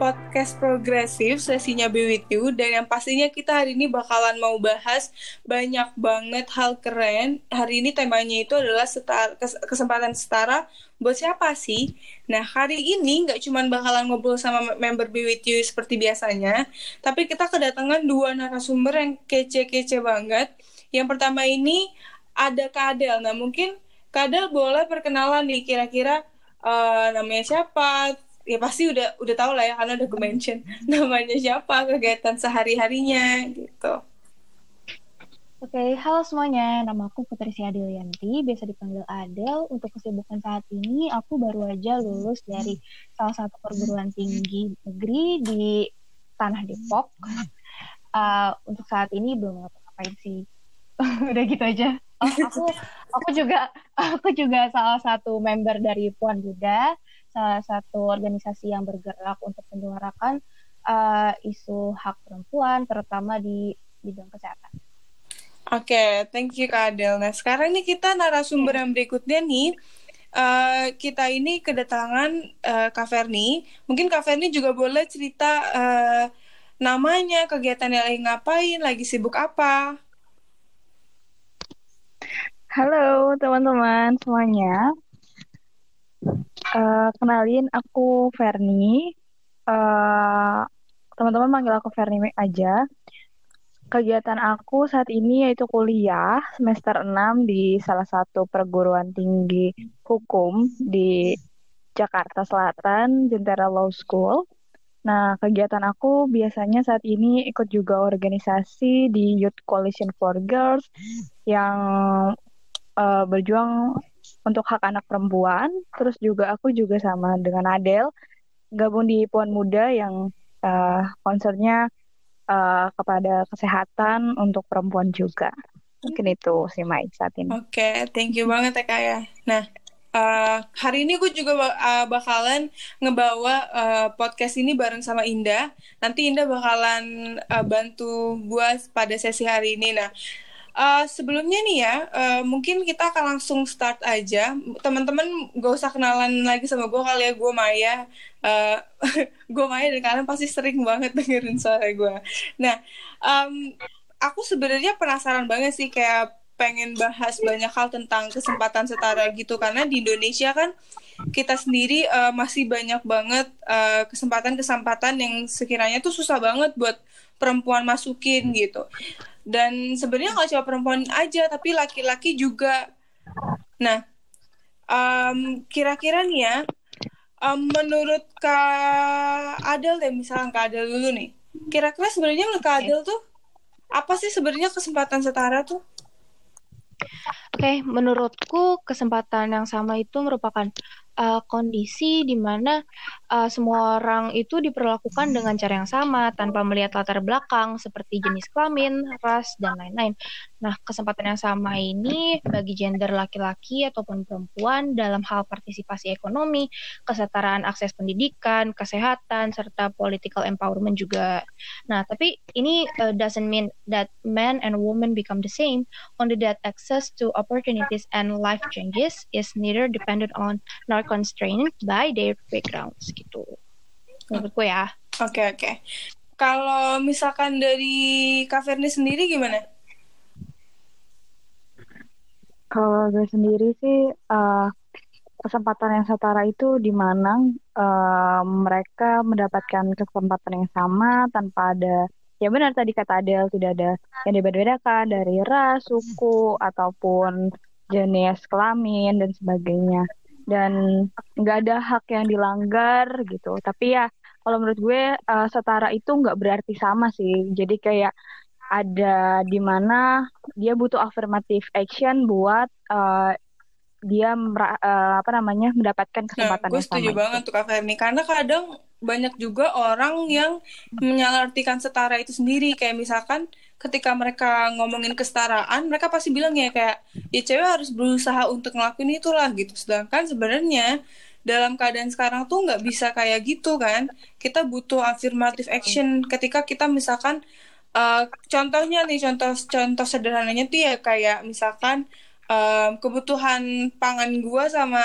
Podcast progresif sesinya Be With You dan yang pastinya kita hari ini bakalan mau bahas banyak banget hal keren. Hari ini temanya itu adalah setar, kes- kesempatan setara buat siapa sih? Nah hari ini nggak cuman bakalan ngobrol sama member Be With You seperti biasanya, tapi kita kedatangan dua narasumber yang kece-kece banget. Yang pertama ini ada Kak Adel. Nah mungkin Kak Adel boleh perkenalan nih kira-kira eh, namanya siapa ya pasti udah udah tahu lah ya karena udah gue mention namanya siapa kegiatan sehari harinya gitu Oke, halo semuanya. Nama aku Putri Siadil Yanti, biasa dipanggil Adel. Untuk kesibukan saat ini, aku baru aja lulus dari salah satu perguruan tinggi negeri di Tanah Depok. Uh, untuk saat ini belum ngapa-ngapain sih. Udah gitu aja. Oh, aku aku juga aku juga salah satu member dari Puan Buddha, salah satu organisasi yang bergerak untuk menyuarakan uh, isu hak perempuan, terutama di bidang kesehatan. oke thank you Kak Adel nah sekarang nih kita narasumber yang berikutnya nih eh, kita ini kedatangan eh, Kak Ferni mungkin Kak Ferni juga boleh cerita eh, namanya kegiatannya lagi ngapain lagi sibuk apa Halo teman-teman semuanya. Eh, kenalin aku Ferni. Eh, teman-teman manggil aku Ferni aja. Kegiatan aku saat ini yaitu kuliah semester 6 di salah satu perguruan tinggi hukum di Jakarta Selatan, Jentera Law School. Nah, kegiatan aku biasanya saat ini ikut juga organisasi di Youth Coalition for Girls yang eh, berjuang untuk hak anak perempuan. Terus juga aku juga sama dengan Adele gabung di Puan Muda yang eh, concernnya eh, kepada kesehatan untuk perempuan juga. Mungkin itu sih Mai saat ini. Oke, thank you banget ya Kak ya. Nah, eh, hari ini gue juga eh, bakalan ngebawa eh, podcast ini bareng sama Indah. Nanti Indah bakalan eh, bantu gue pada sesi hari ini. Nah, eh, sebelumnya nih ya, eh, mungkin kita akan langsung start aja. Teman-teman gak usah kenalan lagi sama gue kali ya, gue Maya. Eh, gue Maya dan kalian pasti sering banget dengerin suara gue. Nah, em, aku sebenarnya penasaran banget sih kayak pengen bahas banyak hal tentang kesempatan setara gitu karena di Indonesia kan kita sendiri eh, masih banyak banget eh, kesempatan-kesempatan yang sekiranya tuh susah banget buat perempuan masukin gitu. Dan sebenarnya nggak cuma perempuan aja tapi laki-laki juga. Nah, em, kira-kira nih ya, em, menurut Kak Adel deh, misalnya Kak Adel dulu nih. Kira-kira sebenarnya menurut Kak Adel tuh apa sih sebenarnya kesempatan setara tuh? Oke, menurutku kesempatan yang sama itu merupakan uh, kondisi di mana uh, semua orang itu diperlakukan dengan cara yang sama tanpa melihat latar belakang seperti jenis kelamin, ras, dan lain-lain. Nah, kesempatan yang sama ini bagi gender laki-laki ataupun perempuan dalam hal partisipasi ekonomi, kesetaraan akses pendidikan, kesehatan, serta political empowerment juga. Nah, tapi ini uh, doesn't mean that men and women become the same only that access to opportunities and life changes is neither dependent on nor constrained by their backgrounds gitu. Menurutku ya. Oke, oke. Kalau misalkan dari Kak Ferni sendiri gimana? Kalau gue sendiri sih eh, kesempatan yang setara itu di mana eh, mereka mendapatkan kesempatan yang sama tanpa ada ya benar tadi kata Adele tidak ada yang dibedakan dari ras, suku ataupun jenis kelamin dan sebagainya dan nggak ada hak yang dilanggar gitu. Tapi ya kalau menurut gue eh, setara itu nggak berarti sama sih. Jadi kayak ada di mana dia butuh affirmative action buat uh, dia uh, apa namanya mendapatkan kesempatan nah, gue setuju banget tuh Kak Ferni karena kadang banyak juga orang yang menyalahartikan setara itu sendiri kayak misalkan ketika mereka ngomongin kesetaraan mereka pasti bilang ya kayak ya cewek harus berusaha untuk ngelakuin itulah gitu. Sedangkan sebenarnya dalam keadaan sekarang tuh nggak bisa kayak gitu kan. Kita butuh affirmative action ketika kita misalkan uh, contohnya nih contoh contoh sederhananya tuh ya kayak misalkan um, kebutuhan pangan gua sama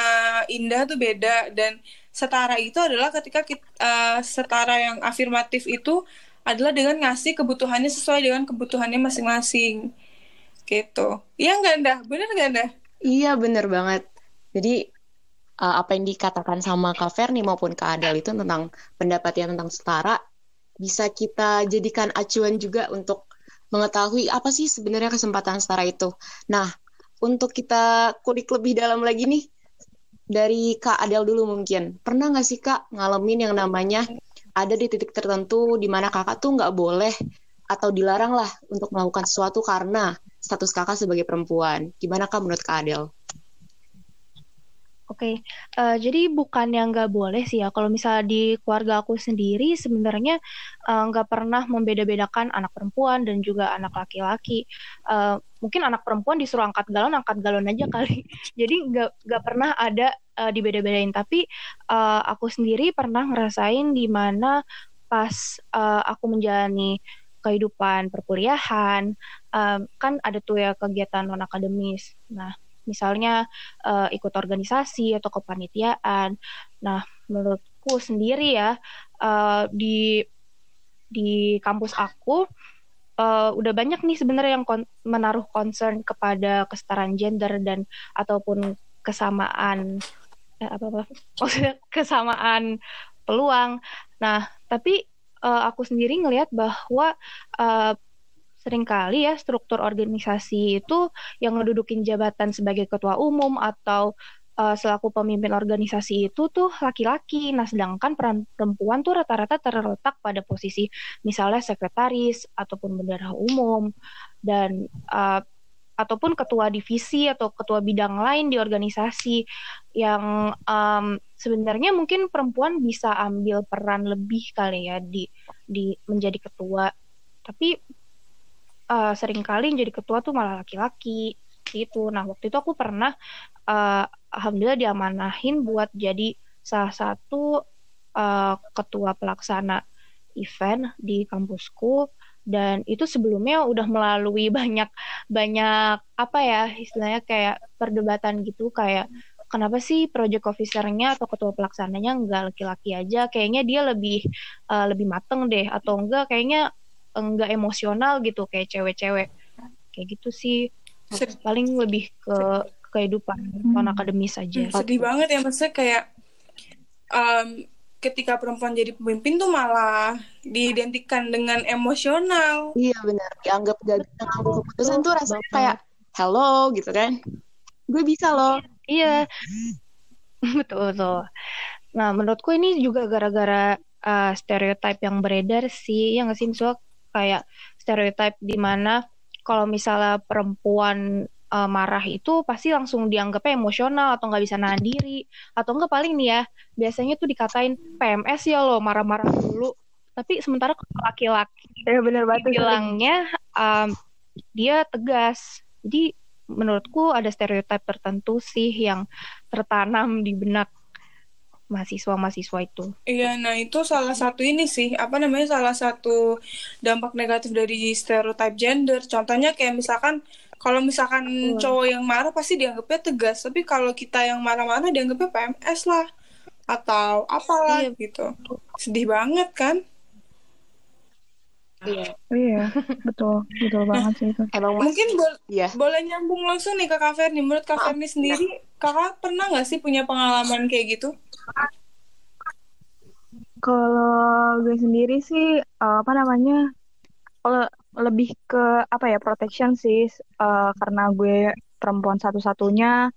Indah tuh beda. Dan setara itu adalah ketika kita, uh, setara yang afirmatif itu adalah dengan ngasih kebutuhannya sesuai dengan kebutuhannya masing-masing. Gitu. Iya nggak anda bener nggak anda iya bener banget. Jadi uh, apa yang dikatakan sama Kak Ferni maupun Kak Adel itu tentang pendapat yang tentang setara bisa kita jadikan acuan juga untuk mengetahui apa sih sebenarnya kesempatan setara itu. Nah, untuk kita kulik lebih dalam lagi nih, dari Kak Adel dulu mungkin. Pernah nggak sih Kak ngalamin yang namanya ada di titik tertentu di mana kakak tuh nggak boleh atau dilarang lah untuk melakukan sesuatu karena status kakak sebagai perempuan. Gimana Kak menurut Kak Adel? Oke, uh, jadi bukan yang nggak boleh sih ya. Kalau misalnya di keluarga aku sendiri, sebenarnya uh, nggak pernah membeda-bedakan anak perempuan dan juga anak laki-laki. Uh, mungkin anak perempuan disuruh angkat galon, angkat galon aja kali. jadi nggak nggak pernah ada uh, dibeda-bedain. Tapi uh, aku sendiri pernah ngerasain di mana pas uh, aku menjalani kehidupan perkuliahan, uh, kan ada tuh ya kegiatan non akademis. Nah misalnya uh, ikut organisasi atau kepanitiaan. Nah, menurutku sendiri ya uh, di di kampus aku uh, udah banyak nih sebenarnya yang kon menaruh concern kepada kesetaraan gender dan ataupun kesamaan eh, apa apa kesamaan peluang. Nah, tapi uh, aku sendiri ngelihat bahwa uh, sering kali ya struktur organisasi itu yang ngedudukin jabatan sebagai ketua umum atau uh, selaku pemimpin organisasi itu tuh laki-laki. Nah, sedangkan peran perempuan tuh rata-rata terletak pada posisi misalnya sekretaris ataupun bendahara umum dan uh, ataupun ketua divisi atau ketua bidang lain di organisasi yang um, sebenarnya mungkin perempuan bisa ambil peran lebih kali ya di di menjadi ketua. Tapi uh, sering kali jadi ketua tuh malah laki-laki gitu. Nah waktu itu aku pernah uh, alhamdulillah diamanahin buat jadi salah satu uh, ketua pelaksana event di kampusku. Dan itu sebelumnya udah melalui banyak banyak apa ya istilahnya kayak perdebatan gitu. Kayak kenapa sih project officernya atau ketua pelaksananya nggak laki-laki aja? Kayaknya dia lebih uh, lebih mateng deh. Atau enggak kayaknya enggak emosional gitu kayak cewek-cewek. Kayak gitu sih. Paling lebih ke kehidupan hmm. non akademis aja. Hmm, sedih banget ya maksudnya kayak um, ketika perempuan jadi pemimpin tuh malah diidentikan dengan emosional. Iya benar. Dianggap gak bisa ngambil keputusan tuh rasanya kayak hello gitu kan. Gue bisa loh. Iya. Betul betul. Nah menurutku ini juga gara-gara uh, stereotip yang beredar sih yang nggak sih misalnya kayak stereotip di mana kalau misalnya perempuan uh, marah itu pasti langsung dianggapnya emosional atau nggak bisa nahan diri. Atau enggak paling nih ya biasanya tuh dikatain PMS ya lo marah-marah dulu. Tapi sementara laki-laki ya bener banget bilangnya um, dia tegas. Jadi menurutku ada stereotip tertentu sih yang tertanam di benak mahasiswa-mahasiswa itu. Iya, nah itu salah satu ini sih, apa namanya salah satu dampak negatif dari stereotype gender. Contohnya kayak misalkan kalau misalkan hmm. cowok yang marah pasti dianggapnya tegas, tapi kalau kita yang marah-marah dianggapnya PMS lah atau apalah iya. gitu. Sedih banget kan? Iya. Iya, betul, betul banget sih itu. Emang mungkin bo iya. boleh nyambung langsung nih ke Kak Ferni. Menurut Kak Ferni sendiri, Kakak pernah nggak sih punya pengalaman kayak gitu? Kalau gue sendiri sih uh, apa namanya le lebih ke apa ya protection sih uh, karena gue perempuan satu-satunya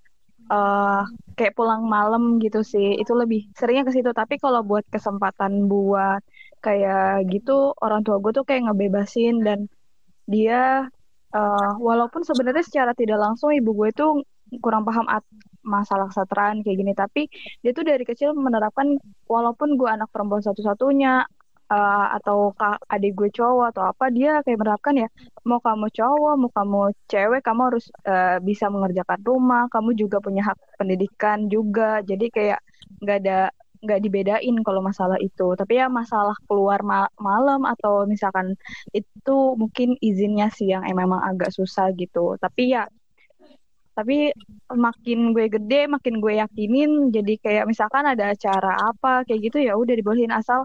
uh, kayak pulang malam gitu sih itu lebih seringnya ke situ tapi kalau buat kesempatan buat kayak gitu orang tua gue tuh kayak ngebebasin dan dia uh, walaupun sebenarnya secara tidak langsung ibu gue tuh kurang paham masalah kesetaraan kayak gini tapi dia tuh dari kecil menerapkan walaupun gue anak perempuan satu-satunya uh, atau adik gue cowok atau apa dia kayak menerapkan ya mau kamu cowok mau kamu cewek kamu harus uh, bisa mengerjakan rumah kamu juga punya hak pendidikan juga. Jadi kayak nggak ada nggak dibedain kalau masalah itu. Tapi ya masalah keluar ma malam atau misalkan itu mungkin izinnya sih yang memang agak susah gitu. Tapi ya tapi makin gue gede makin gue yakinin jadi kayak misalkan ada acara apa kayak gitu ya udah dibolehin. Asal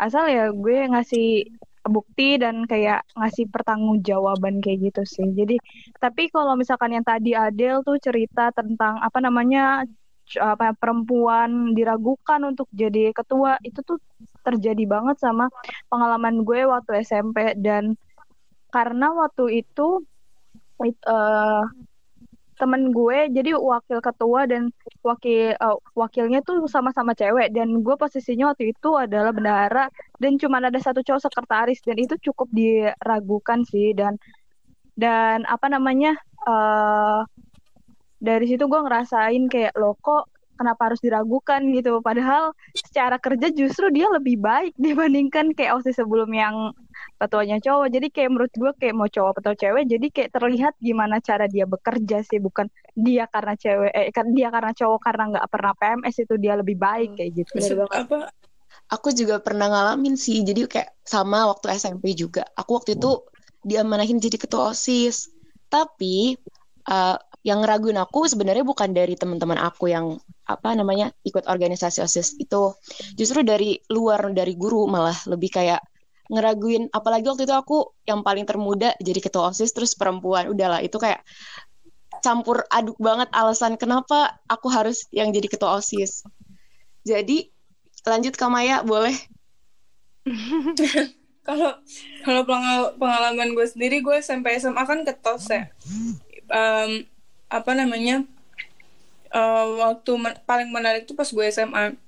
asal ya gue ngasih bukti dan kayak ngasih pertanggungjawaban kayak gitu sih. Jadi tapi kalau misalkan yang tadi Adel tuh cerita tentang apa namanya apa perempuan diragukan untuk jadi ketua. Itu tuh terjadi banget sama pengalaman gue waktu SMP dan karena waktu itu uh, temen gue jadi wakil ketua dan wakil uh, wakilnya tuh sama-sama cewek. Dan gue posisinya waktu itu adalah bendahara dan cuma ada satu cowok sekretaris. Dan itu cukup diragukan sih. Dan dan apa namanya uh, dari situ gue ngerasain kayak lo kok kenapa harus diragukan? gitu. Padahal secara kerja justru dia lebih baik dibandingkan kayak osis sebelum yang ketuanya cowok. Jadi kayak menurut gue kayak mau cowok atau cewek jadi kayak terlihat gimana cara dia bekerja sih bukan dia karena cewek eh kan dia karena cowok karena nggak pernah PMS itu dia lebih baik kayak gitu. Apa? Aku juga pernah ngalamin sih jadi kayak sama waktu SMP juga. Aku waktu itu diamanahin jadi ketua osis. Tapi uh, yang ngeraguin aku sebenarnya bukan dari teman-teman aku yang apa namanya ikut organisasi osis itu. Justru dari luar dari guru malah lebih kayak ngeraguin. Apalagi waktu itu aku yang paling termuda jadi ketua osis terus perempuan. Udahlah itu kayak campur aduk banget alasan kenapa aku harus yang jadi ketua osis. Jadi lanjut ke Maya boleh? Kalau kalau pengalaman gue sendiri gue SMP SMA kan ketos ya. Um, apa namanya uh, waktu men paling menarik itu pas gue SMA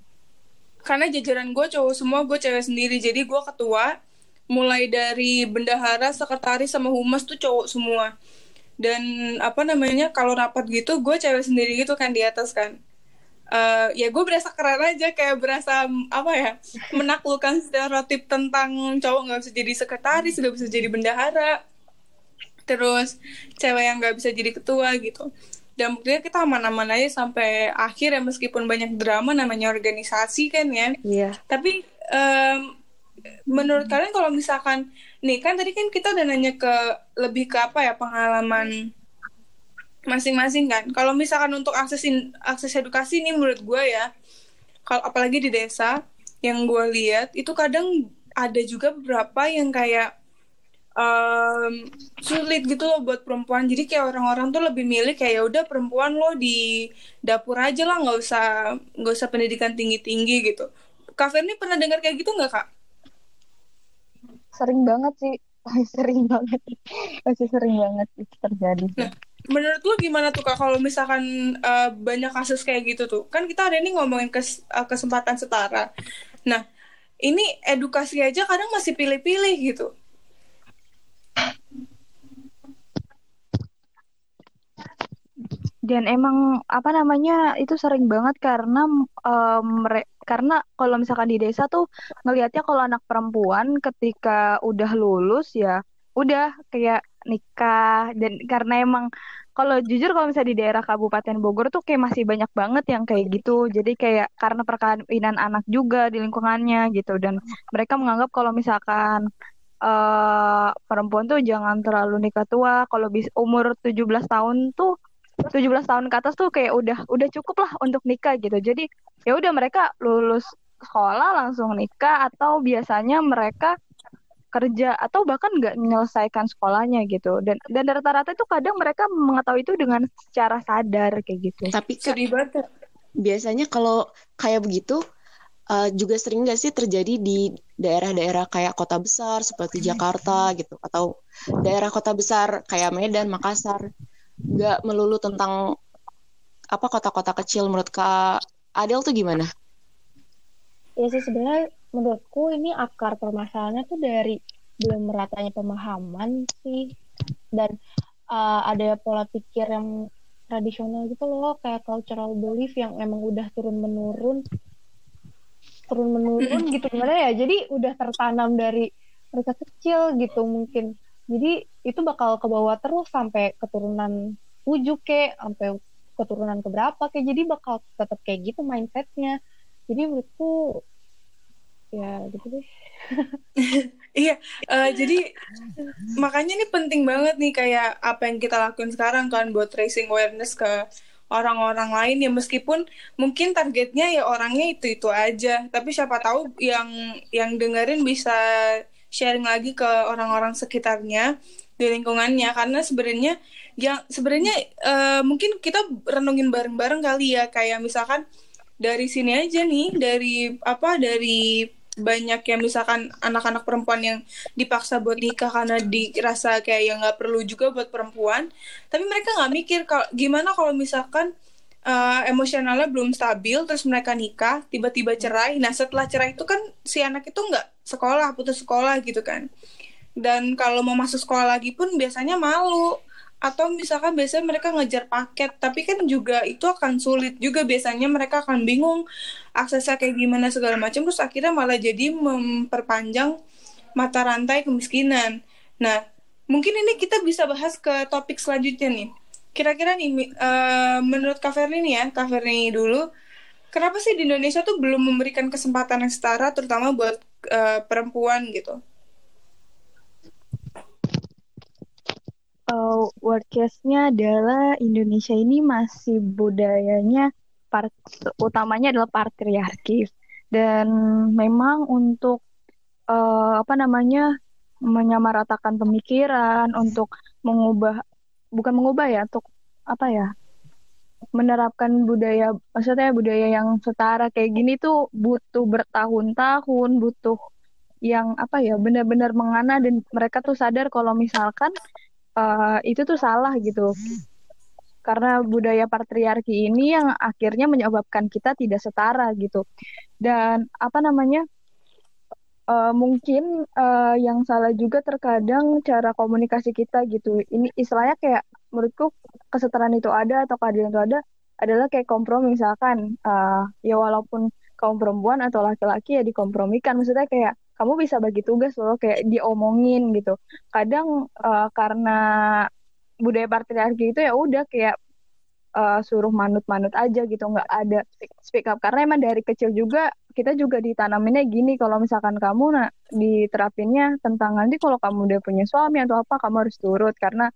karena jajaran gue cowok semua gue cewek sendiri. Jadi gue ketua mulai dari bendahara sekretaris sama humas tuh cowok semua. Dan apa namanya kalau rapat gitu gue cewek sendiri gitu kan di atas kan. Uh, ya gue berasa keren aja kayak berasa apa ya menaklukkan stereotip tentang cowok nggak bisa jadi sekretaris nggak bisa jadi bendahara terus cewek yang nggak bisa jadi ketua gitu. Dan buktinya kita aman-aman aja sampai akhir ya meskipun banyak drama namanya organisasi kan ya. Iya. Tapi um, menurut kalian kalau misalkan nih kan tadi kan kita udah nanya ke lebih ke apa ya pengalaman masing-masing kan. Kalau misalkan untuk akses in, akses edukasi ini menurut gue ya kalau apalagi di desa yang gue lihat itu kadang ada juga beberapa yang kayak um, sulit gitu loh buat perempuan. Jadi kayak orang-orang tuh lebih milih kayak ya udah perempuan lo di dapur aja lah nggak usah nggak usah pendidikan tinggi tinggi gitu. Kak Ferni pernah dengar kayak gitu nggak kak? Sering banget sih. Sering banget. Masih sering banget itu terjadi nah, menurut lo gimana tuh kak kalau misalkan uh, banyak kasus kayak gitu tuh? Kan kita hari ini ngomongin kes, uh, kesempatan setara. Nah ini edukasi aja kadang masih pilih-pilih gitu dan emang apa namanya itu sering banget karena um, karena kalau misalkan di desa tuh ngelihatnya kalau anak perempuan ketika udah lulus ya udah kayak nikah. Dan karena emang kalau jujur kalau misalnya di daerah Kabupaten Bogor tuh kayak masih banyak banget yang kayak gitu. Jadi kayak karena perkawinan anak juga di lingkungannya gitu. Dan mereka menganggap kalau misalkan uh, perempuan tuh jangan terlalu nikah tua. Kalau bis umur 17 tahun tuh 17 tahun ke atas tuh kayak udah udah cukup lah untuk nikah gitu. Jadi ya udah mereka lulus sekolah langsung nikah atau biasanya mereka kerja atau bahkan nggak menyelesaikan sekolahnya gitu. Dan dan rata-rata itu kadang mereka mengetahui itu dengan secara sadar kayak gitu. Tapi sedih banget biasanya kalau kayak begitu uh, juga sering nggak sih terjadi di daerah-daerah kayak kota besar seperti Jakarta gitu atau daerah kota besar kayak Medan, Makassar? Nggak melulu tentang apa kota-kota kecil menurut Kak Adel tuh gimana? Ya sih sebenarnya menurutku ini akar permasalahannya tuh dari belum meratanya pemahaman sih. Dan uh, ada pola pikir yang tradisional gitu loh kayak cultural belief yang emang udah turun menurun turun menurun gitu. Gimana ya? Jadi udah tertanam dari mereka kecil gitu mungkin. Jadi itu bakal ke bawah terus sampai keturunan tujuh ke sampai keturunan keberapa kayak jadi bakal tetap kayak gitu mindsetnya. Jadi menurutku ya gitu deh. Iya uh, jadi makanya ini penting banget nih kayak apa yang kita lakuin sekarang kan buat tracing awareness ke orang-orang lain ya meskipun mungkin targetnya ya orangnya itu itu aja. Tapi siapa tahu yang yang dengerin bisa sharing lagi ke orang-orang sekitarnya di lingkungannya. Karena sebenarnya yang sebenarnya uh, mungkin kita renungin bareng-bareng kali ya. Kayak misalkan dari sini aja nih dari apa dari banyak yang misalkan anak-anak perempuan yang dipaksa buat nikah karena dirasa kayak yang nggak perlu juga buat perempuan. Tapi mereka nggak mikir kalau gimana kalau misalkan uh, emosionalnya belum stabil terus mereka nikah tiba-tiba cerai. Nah setelah cerai itu kan si anak itu nggak sekolah putus sekolah gitu kan. Dan kalau mau masuk sekolah lagi pun biasanya malu atau misalkan biasanya mereka ngejar paket tapi kan juga itu akan sulit juga. Biasanya mereka akan bingung aksesnya kayak gimana segala macam. Terus akhirnya malah jadi memperpanjang mata rantai kemiskinan. Nah mungkin ini kita bisa bahas ke topik selanjutnya nih. Kira-kira nih uh, menurut Kak nih ya Kak dulu kenapa sih di Indonesia tuh belum memberikan kesempatan yang setara terutama buat uh, perempuan gitu uh, word case-nya adalah Indonesia ini masih budayanya part utamanya adalah patriarki dan memang untuk uh, apa namanya menyamaratakan pemikiran untuk mengubah bukan mengubah ya untuk apa ya menerapkan budaya maksudnya budaya yang setara kayak gini tuh butuh bertahun-tahun butuh yang apa ya benar-benar mengana dan mereka tuh sadar kalau misalkan uh, itu tuh salah gitu. Karena budaya patriarki ini yang akhirnya menyebabkan kita tidak setara gitu. Dan apa namanya uh, mungkin uh, yang salah juga terkadang cara komunikasi kita gitu. Ini istilahnya kayak menurutku kesetaraan itu ada atau keadilan itu ada adalah kayak kompromi. Misalkan uh, ya walaupun kaum perempuan atau laki-laki ya dikompromikan. Maksudnya kayak kamu bisa bagi tugas loh kayak diomongin gitu. Kadang uh, karena budaya patriarki itu ya udah kayak uh, suruh manut-manut aja gitu nggak ada speak up. Karena emang dari kecil juga kita juga ditanaminnya gini kalau misalkan kamu nah diterapinnya tentang nanti kalau kamu udah punya suami atau apa kamu harus turut. Karena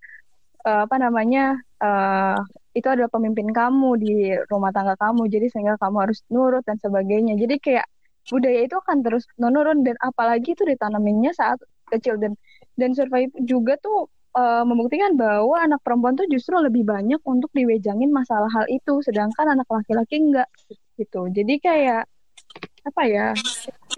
uh, apa namanya uh, itu adalah pemimpin kamu di rumah tangga kamu jadi sehingga kamu harus nurut dan sebagainya. Jadi kayak budaya itu akan terus menurun dan apalagi itu ditanaminnya saat kecil. Dan dan survei juga tuh uh, membuktikan bahwa anak perempuan tuh justru lebih banyak untuk diwejangin masalah hal itu sedangkan anak laki-laki enggak gitu. Jadi kayak apa ya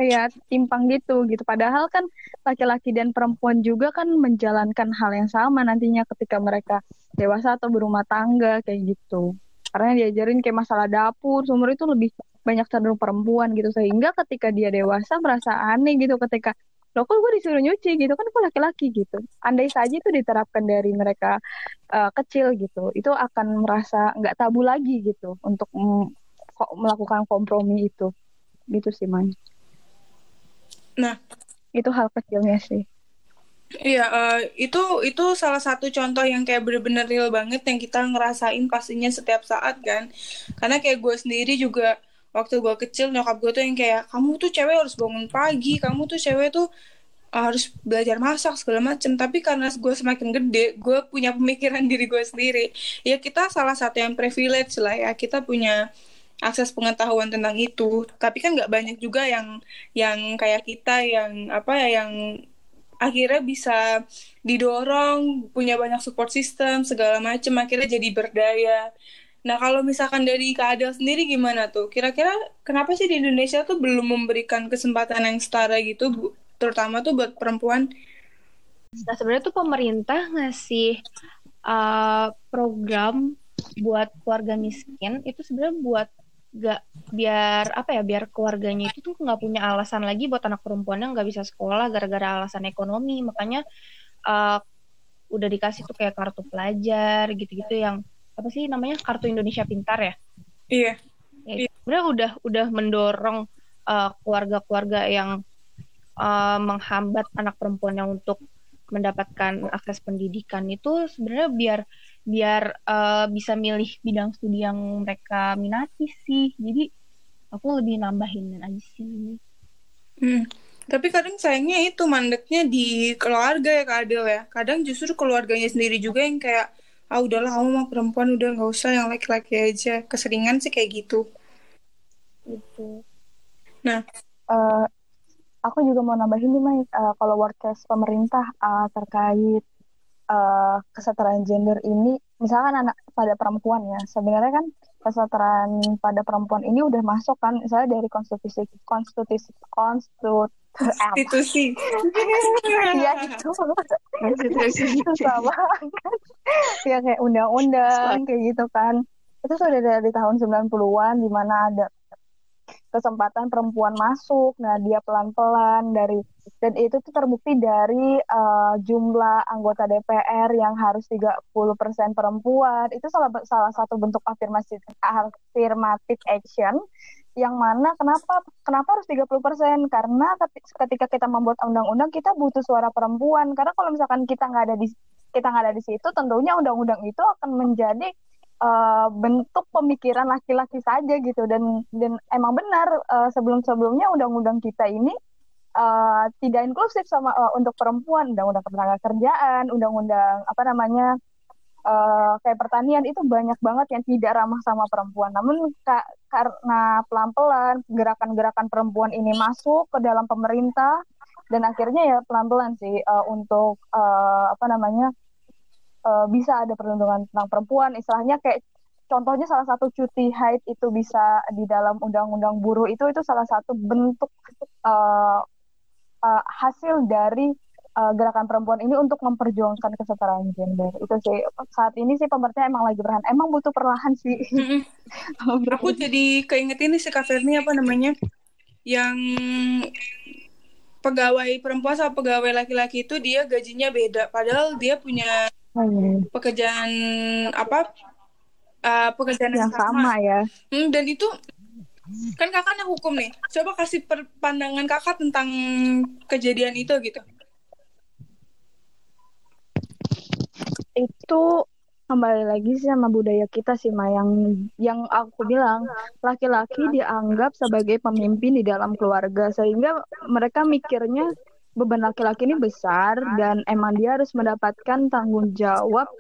kayak timpang gitu gitu. Padahal kan laki-laki dan perempuan juga kan menjalankan hal yang sama nantinya ketika mereka dewasa atau berumah tangga kayak gitu. Karena diajarin kayak masalah dapur sumur itu lebih banyak cenderung perempuan gitu. Sehingga ketika dia dewasa merasa aneh gitu. Ketika lo kok gue disuruh nyuci gitu? Kan gue laki-laki gitu. Andai saja itu diterapkan dari mereka uh, kecil gitu itu akan merasa nggak tabu lagi gitu untuk kok melakukan kompromi itu. Gitu sih man nah. Itu hal kecilnya sih. Iya, uh, itu itu salah satu contoh yang kayak bener-bener real banget yang kita ngerasain pastinya setiap saat kan. Karena kayak gue sendiri juga waktu gue kecil nyokap gue tuh yang kayak kamu tuh cewek harus bangun pagi, kamu tuh cewek tuh harus belajar masak segala macem. Tapi karena gue semakin gede, gue punya pemikiran diri gue sendiri. Ya kita salah satu yang privilege lah ya. Kita punya akses pengetahuan tentang itu. Tapi kan nggak banyak juga yang yang kayak kita yang apa ya yang akhirnya bisa didorong punya banyak support system segala macam akhirnya jadi berdaya nah kalau misalkan dari keadaan sendiri gimana tuh? Kira-kira kenapa sih di Indonesia tuh belum memberikan kesempatan yang setara gitu bu? Terutama tuh buat perempuan. Nah sebenarnya tuh pemerintah ngasih uh, program buat keluarga miskin itu sebenarnya buat gak biar apa ya biar keluarganya itu tuh nggak punya alasan lagi buat anak perempuannya nggak bisa sekolah gara-gara alasan ekonomi. Makanya uh, udah dikasih tuh kayak kartu pelajar gitu-gitu yang apa sih namanya kartu Indonesia Pintar ya Iya. ya, sebenarnya udah udah mendorong uh, keluarga-keluarga yang uh, menghambat anak perempuannya untuk mendapatkan akses pendidikan itu sebenarnya biar biar uh, bisa milih bidang studi yang mereka minati sih jadi aku lebih nambahin aja sih Hmm. Tapi kadang sayangnya itu mandeknya di keluarga ya Kak Adel ya. Kadang justru keluarganya sendiri juga yang kayak ah udahlah kamu mah perempuan udah nggak usah yang laki-laki aja. Keseringan sih kayak gitu. gitu Nah, Eh, aku juga mau nambahin nih, Mai, Eh, kalau workcast pemerintah eh, terkait eh, kesetaraan gender ini, misalkan anak pada perempuan ya, sebenarnya kan kesetaraan pada perempuan ini udah masuk kan, misalnya dari konstitusi konstitusi konstitut institusi. Iya itu sama. Ya kayak undang-undang kayak gitu kan. Itu sudah dari tahun 90-an di mana ada kesempatan perempuan masuk. Nah dia pelan-pelan dari dan itu tuh terbukti dari uh, jumlah anggota DPR yang harus 30% perempuan. Itu salah salah satu bentuk afirmasi affirmative action yang mana kenapa kenapa harus 30% karena ketika kita membuat undang-undang kita butuh suara perempuan. Karena kalau misalkan kita nggak ada di kita nggak ada di situ tentunya undang-undang itu akan menjadi uh, bentuk pemikiran laki-laki saja gitu dan dan emang benar uh, sebelum-sebelumnya undang-undang kita ini uh, tidak inklusif sama uh, untuk perempuan undang-undang ketenaga kerjaan undang-undang apa namanya uh, kayak pertanian itu banyak banget yang tidak ramah sama perempuan. Namun ka karena pelan-pelan gerakan-gerakan perempuan ini masuk ke dalam pemerintah dan akhirnya ya pelan-pelan sih uh, untuk uh, apa namanya uh, bisa ada perlindungan tentang perempuan. Istilahnya kayak contohnya salah satu cuti haid itu bisa di dalam undang-undang buruh itu itu salah satu bentuk uh, uh, hasil dari uh, gerakan perempuan ini untuk memperjuangkan kesetaraan gender. Itu sih saat ini sih pemerintah emang lagi berhan emang butuh perlahan sih. Aku jadi keinget ini si Kak Ferni apa namanya yang pegawai perempuan sama pegawai laki-laki itu dia gajinya beda. Padahal dia punya pekerjaan apa uh, pekerjaan yang sama, sama ya? Hmm, dan itu kan kakak anak hukum nih. Coba kasih pandangan kakak tentang kejadian itu gitu. Itu kembali lagi sih sama budaya kita sih Ma yang yang aku bilang laki-laki dianggap sebagai pemimpin di dalam keluarga sehingga mereka mikirnya beban laki-laki ini besar dan emang dia harus mendapatkan tanggung jawab.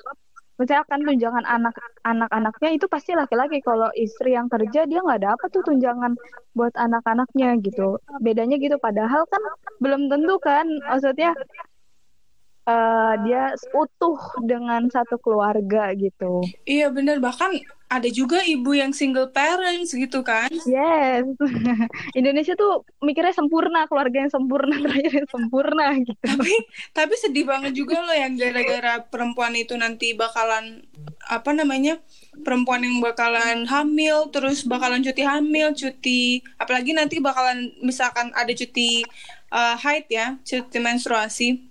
Misalkan tunjangan anak anak-anaknya itu pasti laki-laki. Kalau istri yang kerja dia nggak dapat tuh tunjangan buat anak-anaknya gitu. Bedanya gitu padahal kan belum tentu kan. Maksudnya uh, dia utuh dengan satu keluarga gitu. Iya benar bahkan ada juga ibu yang single parents gitu kan? Yes, Indonesia tuh mikirnya sempurna keluarga yang sempurna terakhir yang sempurna gitu. Tapi tapi sedih banget juga loh yang gara-gara perempuan itu nanti bakalan apa namanya perempuan yang bakalan hamil terus bakalan cuti hamil cuti apalagi nanti bakalan misalkan ada cuti uh, haid ya cuti menstruasi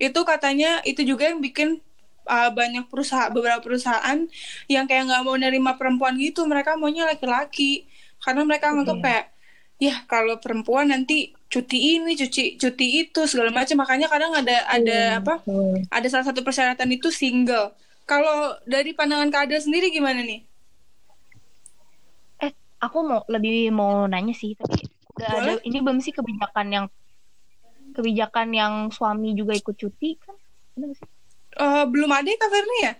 itu katanya itu juga yang bikin uh, banyak perusahaan beberapa perusahaan yang kayak nggak mau nerima perempuan gitu mereka maunya laki-laki karena mereka nganggap okay. kayak ya kalau perempuan nanti cuti ini cuti cuti itu segala macam makanya kadang ada ada hmm. apa hmm. ada salah satu persyaratan itu single kalau dari pandangan Kak sendiri gimana nih eh aku mau lebih mau nanya sih tapi udah ada ini belum sih kebijakan yang kebijakan yang suami juga ikut cuti kan? Uh, belum ada ya Kak Ferni ya?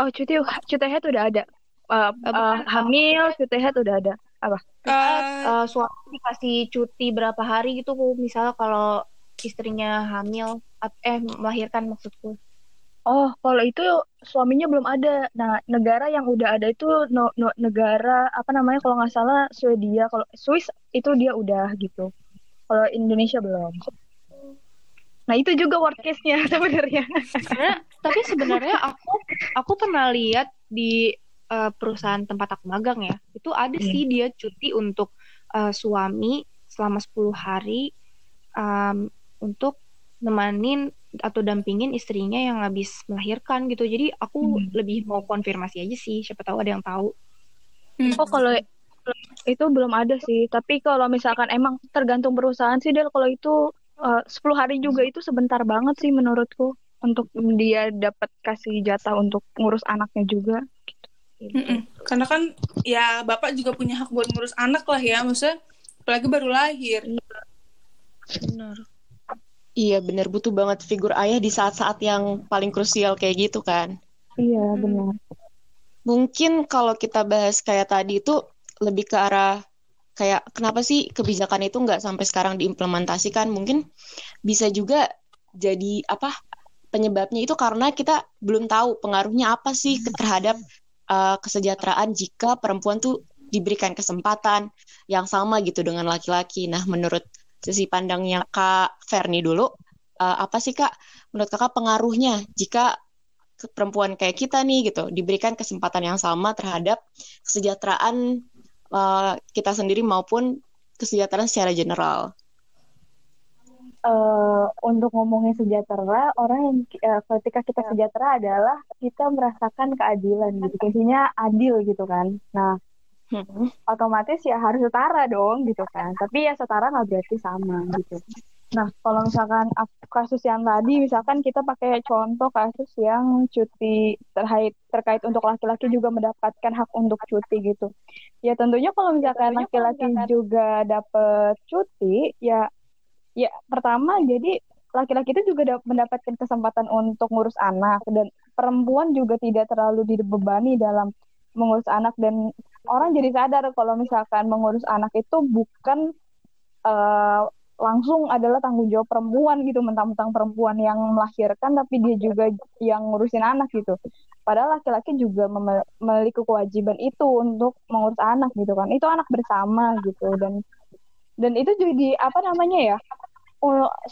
Oh cuti cuti head udah ada. Uh, uh, hamil cuti head udah ada. Apa? Uh, uh, suami dikasih cuti berapa hari gitu misalnya kalau istrinya hamil eh melahirkan maksudku. Oh, kalau itu suaminya belum ada. Nah, negara yang udah ada itu no, no, negara apa namanya kalau nggak salah Swedia, kalau Swiss itu dia udah gitu. Kalau Indonesia belum. Nah itu juga word case-nya sebenarnya. tapi sebenarnya aku aku pernah lihat di uh, perusahaan tempat aku magang ya, itu ada Iya. sih dia cuti untuk uh, suami selama 10 hari um, untuk nemanin atau dampingin istrinya yang habis melahirkan gitu. Jadi aku Hmm. lebih mau konfirmasi aja sih, siapa tahu ada yang tahu. Hmm. Oh kalau itu belum ada sih. Tapi kalau misalkan emang tergantung perusahaan sih Del. Kalau itu eh, 10 hari juga itu sebentar banget sih menurutku untuk dia dapat kasih jatah untuk ngurus anaknya juga. Mm-mm. Karena kan ya bapak juga punya hak buat ngurus anak lah ya, maksudnya apalagi baru lahir. Benar. Iya bener butuh banget figur ayah di saat-saat yang paling krusial kayak gitu kan. Iya benar. Mungkin kalau kita bahas kayak tadi itu lebih ke arah kayak kenapa sih kebijakan itu nggak sampai sekarang diimplementasikan? Mungkin bisa juga jadi apa penyebabnya itu karena kita belum tahu pengaruhnya apa sih terhadap uh, kesejahteraan jika perempuan tuh diberikan kesempatan yang sama gitu dengan laki-laki. Nah, menurut sisi pandangnya Kak Ferni dulu, uh, apa sih Kak menurut Kakak pengaruhnya jika perempuan kayak kita nih gitu diberikan kesempatan yang sama terhadap kesejahteraan uh, kita sendiri maupun kesejahteraan secara general. eh untuk ngomongin sejahtera, orang yang eh, ketika kita sejahtera adalah kita merasakan keadilan gitu. Intinya adil gitu kan. Nah, Hmm. otomatis ya harus setara dong gitu kan. Tapi ya setara nggak berarti sama gitu. Nah, kalau misalkan kasus yang tadi, misalkan kita pakai contoh kasus yang cuti terkait terkait untuk laki-laki juga mendapatkan hak untuk cuti gitu. Ya tentunya kalau misalkan laki-laki juga dapat cuti, ya ya pertama jadi laki-laki itu juga dap- mendapatkan kesempatan untuk ngurus anak dan perempuan juga tidak terlalu dibebani dalam mengurus anak dan orang jadi sadar kalau misalkan mengurus anak itu bukan eh, langsung adalah tanggung jawab perempuan gitu mentang-mentang perempuan yang melahirkan tapi dia juga yang ngurusin anak gitu. Padahal laki-laki juga mem- memiliki kewajiban itu untuk mengurus anak gitu kan. Itu anak bersama gitu dan dan itu jadi apa namanya ya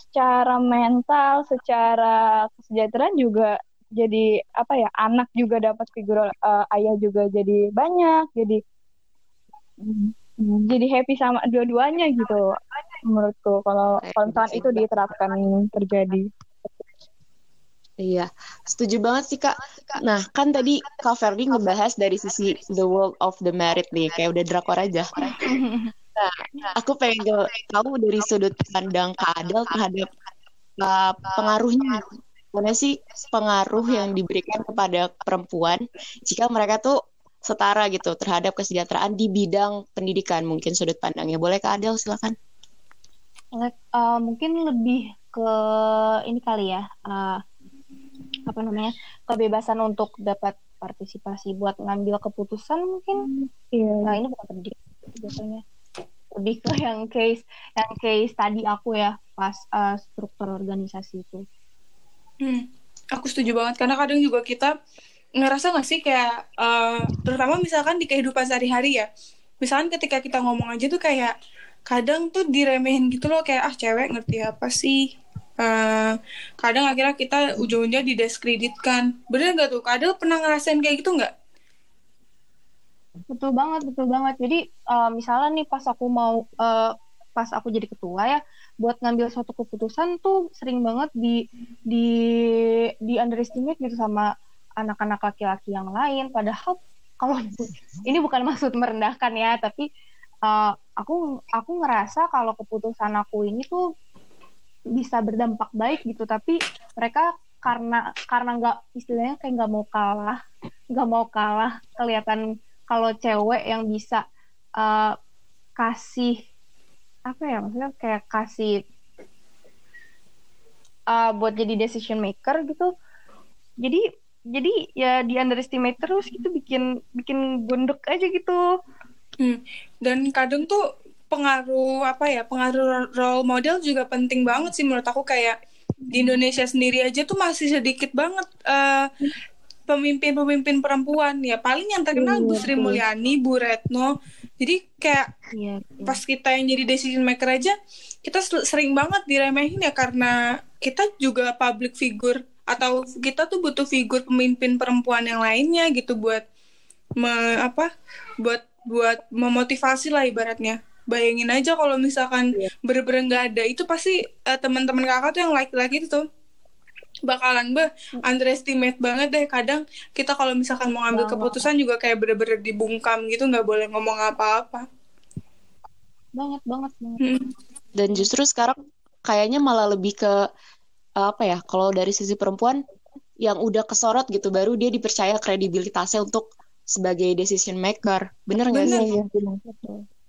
secara mental secara kesejahteraan juga jadi apa ya anak juga dapat figur eh, ayah juga jadi banyak jadi jadi happy sama dua-duanya gitu menurutku kalau misalkan itu diterapkan terjadi Iya, setuju banget sih Kak. Nah, kan tadi Kak Ferdi ngebahas dari sisi the world of the married nih, kayak udah drakor aja. Nah, aku pengen tahu dari sudut pandang Kak Adel terhadap uh, pengaruhnya. Mana sih pengaruh yang diberikan kepada perempuan jika mereka tuh setara gitu terhadap kesejahteraan di bidang pendidikan? Mungkin sudut pandangnya. Boleh Kak Adel, silakan. Like, uh, mungkin lebih ke ini kali ya, uh, apa namanya, kebebasan untuk dapat partisipasi buat ngambil keputusan mungkin. iya Nah ini bukan pendidik biasanya, lebih ke yang case, yang case tadi aku ya pas uh, struktur organisasi itu. Hmm, aku setuju banget karena kadang juga kita ngerasa nggak sih kayak eh, terutama misalkan di kehidupan sehari-hari ya misalkan ketika kita ngomong aja tuh kayak kadang tuh diremehin gitu loh kayak ah cewek ngerti apa sih? Eh, kadang akhirnya kita ujung-ujungnya didiskreditkan bener nggak tuh? Kadang pernah ngerasain kayak gitu nggak? Betul banget, betul banget. Jadi uh, misalnya nih pas aku mau uh, pas aku jadi ketua ya, buat ngambil suatu keputusan tuh sering banget di di di underestimate gitu sama anak-anak laki-laki yang lain. Padahal kalau ini bukan maksud merendahkan ya, tapi uh, aku aku ngerasa kalau keputusan aku ini tuh bisa berdampak baik gitu. Tapi mereka karena karena nggak istilahnya kayak nggak mau kalah, nggak mau kalah kelihatan kalau cewek yang bisa uh, kasih apa ya maksudnya kayak kasih uh, buat jadi decision maker gitu jadi jadi ya di underestimate terus gitu bikin bikin gondok aja gitu Hmm. Dan kadang tuh pengaruh apa ya pengaruh role model juga penting banget sih menurut aku kayak di Indonesia sendiri aja tuh masih sedikit banget eh, pemimpin-pemimpin perempuan ya paling yang terkenal Iya, Bu Sri. Mulyani, Bu Retno. Jadi kayak iya pas kita yang jadi decision maker aja kita sering banget diremehin ya karena kita juga public figure atau kita tuh butuh figur pemimpin perempuan yang lainnya gitu buat me, apa buat buat memotivasi lah ibaratnya bayangin aja kalau misalkan Iya. bener-bener nggak ada itu pasti eh, teman-teman kakak tuh yang like-like itu tuh bakalan be underestimate banget deh kadang kita kalau misalkan mau ngambil keputusan juga kayak bener-bener dibungkam gitu nggak boleh ngomong apa-apa banget banget banget Hmm. Dan justru sekarang kayaknya malah lebih ke uh, apa ya? Kalau dari sisi perempuan yang udah kesorot gitu, baru dia dipercaya kredibilitasnya untuk sebagai decision maker. Bener nggak sih? Iya, benar.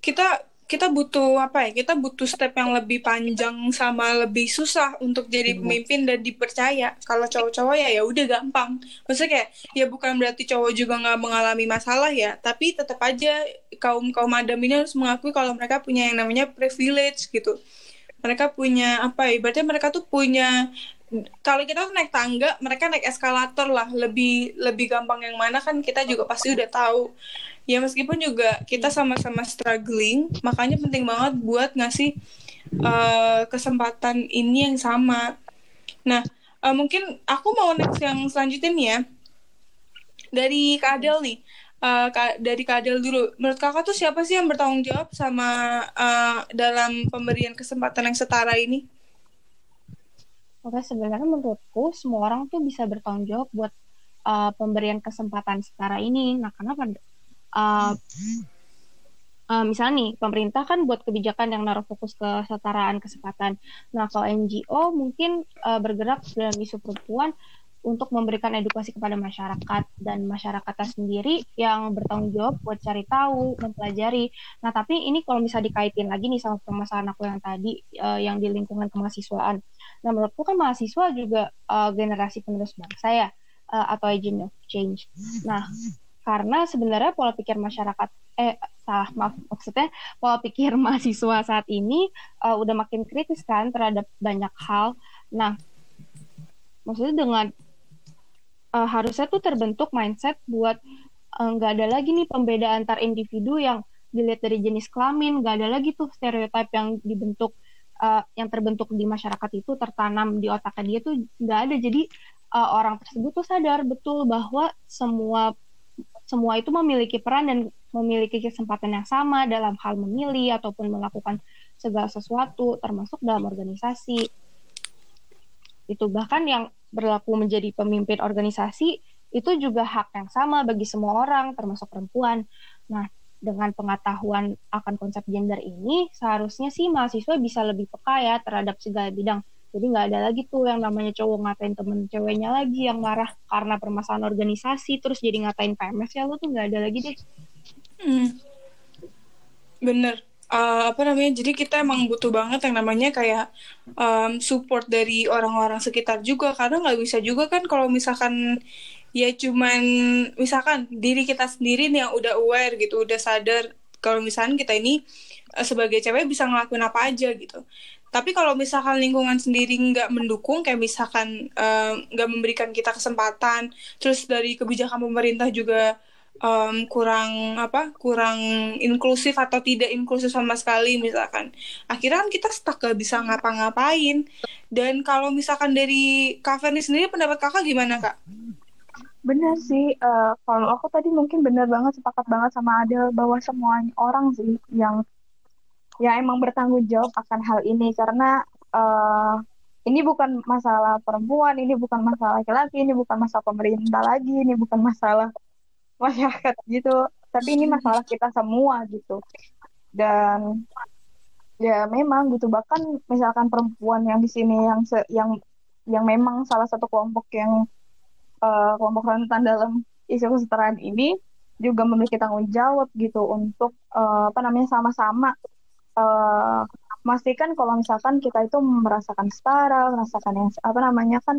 kita kita butuh apa ya kita butuh step yang lebih panjang sama lebih susah untuk jadi pemimpin dan dipercaya kalau cowok-cowok ya ya udah gampang maksudnya kayak ya bukan berarti cowok juga nggak mengalami masalah ya tapi tetap aja kaum kaum adam ini harus mengakui kalau mereka punya yang namanya privilege gitu mereka punya apa ya berarti mereka tuh punya kalau kita tuh naik tangga mereka naik eskalator lah. Lebih lebih gampang yang mana kan kita juga pasti udah tahu. Ya meskipun juga kita sama-sama struggling makanya penting banget buat ngasih eh, kesempatan ini yang sama. Nah eh, mungkin aku mau next yang selanjutnya nih ya. Dari Kak Adel nih Kak- dari Kak Adel dulu menurut kakak tuh siapa sih yang bertanggung jawab sama eh, dalam pemberian kesempatan yang setara ini Oke, sebenarnya menurutku semua orang tuh bisa bertanggung jawab buat uh, pemberian kesempatan setara ini. Nah, kenapa? Uh, uh, misalnya nih, pemerintah kan buat kebijakan yang naruh fokus ke kesetaraan kesempatan. Nah, kalau NGO mungkin uh, bergerak dalam isu perempuan untuk memberikan edukasi kepada masyarakat dan masyarakatnya sendiri yang bertanggung jawab buat cari tahu, mempelajari. Nah, tapi ini kalau bisa dikaitin lagi nih sama permasalahan aku yang tadi, uh, yang di lingkungan kemahasiswaan. Nah, menurutku kan mahasiswa juga uh, generasi penerus bangsa ya, uh, atau agent of change. Nah, karena sebenarnya pola pikir masyarakat, eh salah maaf maksudnya pola pikir mahasiswa saat ini uh, udah makin kritis kan terhadap banyak hal. Nah, maksudnya dengan uh, harusnya tuh terbentuk mindset buat uh, nggak ada lagi nih pembedaan antar individu yang dilihat dari jenis kelamin, nggak ada lagi tuh stereotip yang dibentuk uh, yang terbentuk di masyarakat itu tertanam di otaknya dia tuh nggak ada. Jadi uh, orang tersebut tuh sadar betul bahwa semua semua itu memiliki peran dan memiliki kesempatan yang sama dalam hal memilih ataupun melakukan segala sesuatu termasuk dalam organisasi. Itu bahkan yang berlaku menjadi pemimpin organisasi itu juga hak yang sama bagi semua orang termasuk perempuan nah dengan pengetahuan akan konsep gender ini, seharusnya sih mahasiswa bisa lebih peka ya terhadap segala bidang. Jadi nggak ada lagi tuh yang namanya cowok ngatain temen ceweknya lagi yang marah karena permasalahan organisasi, terus jadi ngatain PMS ya lu tuh nggak ada lagi deh. Hmm. Bener. Eh, apa namanya? Jadi kita emang butuh banget yang namanya kayak em, support dari orang-orang sekitar juga karena nggak bisa juga kan kalau misalkan ya cuman misalkan diri kita sendiri nih yang udah aware gitu, udah sadar kalau misalkan kita ini eh, sebagai cewek bisa ngelakuin apa aja gitu. Tapi kalau misalkan lingkungan sendiri nggak mendukung, kayak misalkan nggak memberikan kita kesempatan, terus dari kebijakan pemerintah juga em, kurang apa kurang inklusif atau tidak inklusif sama sekali misalkan. Akhirnya kan kita stuck gak bisa ngapa-ngapain. Dan kalau misalkan dari Kak sendiri pendapat kakak gimana kak? Bener sih, eh, kalau aku tadi mungkin bener banget, sepakat banget sama Adel bahwa semua orang sih yang ya emang bertanggung jawab akan hal ini. Karena eh, ini bukan masalah perempuan, ini bukan masalah laki-laki, ini bukan masalah pemerintah lagi, ini bukan masalah masyarakat gitu, tapi ini masalah kita semua gitu. Dan ya memang gitu. Bahkan misalkan perempuan yang di sini yang se- yang yang memang salah satu kelompok yang eh, kelompok rentan dalam isu kesetaraan ini juga memiliki tanggung jawab gitu untuk eh, apa namanya sama-sama eh, memastikan kalau misalkan kita itu merasakan setara, merasakan yang apa namanya kan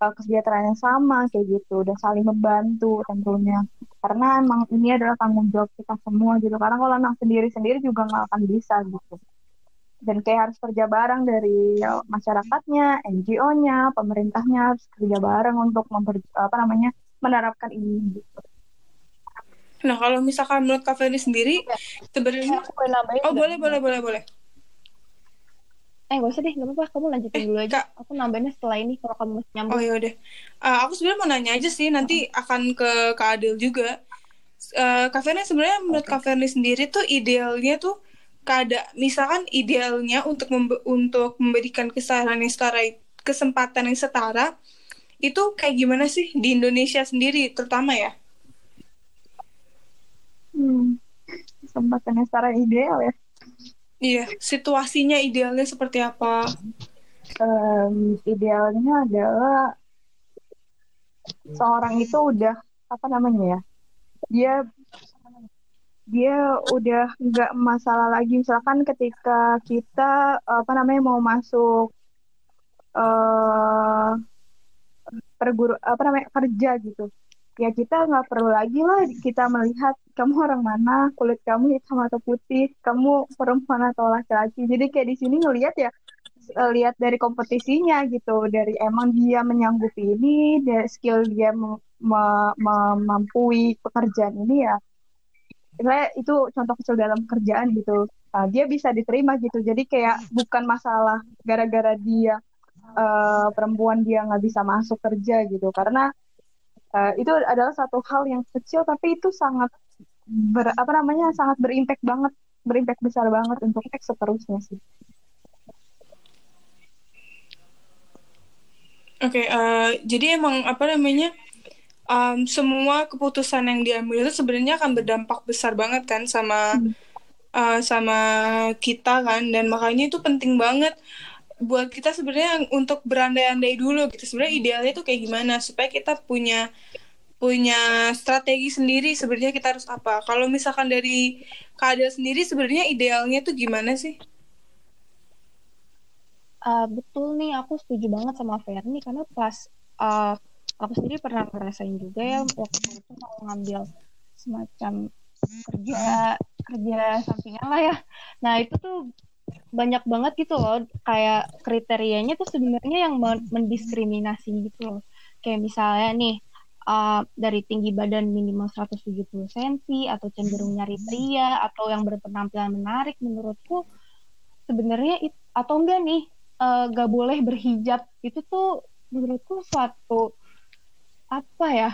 eh, kesejahteraan yang sama kayak gitu. Dan saling membantu tentunya. Karena emang ini adalah tanggung jawab kita semua gitu. Karena kalau anak sendiri-sendiri juga nggak akan bisa gitu. Dan kayak harus kerja bareng dari ya, masyarakatnya, NGO-nya, pemerintahnya harus kerja bareng untuk memper, apa namanya menerapkan ini gitu. Nah kalau misalkan menurut Kak Ferni sendiri sebenarnya Aku boleh nambahin oh boleh boleh boleh boleh Eh gak usah deh, gak apa-apa. Kamu lanjutin Eh, dulu aja. Kak. Aku nambahinnya setelah ini kalau kamu masih nyambung. Oh yaudah. Uh, aku sebenarnya mau nanya aja sih, nanti akan ke Kak Adil juga. uh, Kak Ferni sebenarnya menurut Kak Ferni sendiri tuh idealnya tuh kada misalkan idealnya untuk membe untuk memberikan kesetaraan yang setara kesempatan yang setara itu kayak gimana sih di Indonesia sendiri terutama ya? Hmm, kesempatan yang setara ideal ya. Iya, situasinya idealnya seperti apa? Um, idealnya adalah seorang itu udah apa namanya ya? Dia dia udah nggak masalah lagi misalkan ketika kita apa namanya mau masuk uh, perguru apa namanya kerja gitu ya kita nggak perlu lagi lah kita melihat kamu orang mana kulit kamu hitam atau putih kamu perempuan atau laki-laki. Jadi kayak di sini ngelihat ya eh, lihat dari kompetisinya gitu. Dari emang dia menyanggupi ini dari skill dia memampui pekerjaan ini ya. Saya itu contoh kecil dalam kerjaan gitu. Nah, dia bisa diterima gitu. Jadi kayak bukan masalah gara-gara dia uh, perempuan dia nggak bisa masuk kerja gitu. Karena uh, itu adalah satu hal yang kecil tapi itu sangat ber, apa namanya sangat berimpact banget berimpact besar banget untuk seterusnya sih. Oke, okay, uh, eh, jadi emang apa namanya um, semua keputusan yang diambil itu sebenarnya akan berdampak besar banget kan sama uh, sama kita kan. Dan makanya itu penting banget buat kita sebenarnya untuk berandai-andai dulu gitu. Sebenarnya idealnya tuh kayak gimana? Supaya kita punya punya strategi sendiri sebenarnya kita harus apa. Kalau misalkan dari keadaan sendiri sebenarnya idealnya tuh gimana sih? Uh, betul nih aku setuju banget sama Ferni karena pas uh, aku sendiri pernah ngerasain juga ya waktu itu mau ngambil semacam kerja kerja sampingan lah ya. Nah itu tuh banyak banget gitu loh kayak kriterianya tuh sebenarnya yang mendiskriminasi gitu loh. Kayak misalnya nih uh, dari tinggi badan minimal 170 cm atau cenderung nyari pria atau yang berpenampilan menarik menurutku sebenarnya atau enggak nih uh, gak boleh berhijab itu tuh menurutku suatu apa ya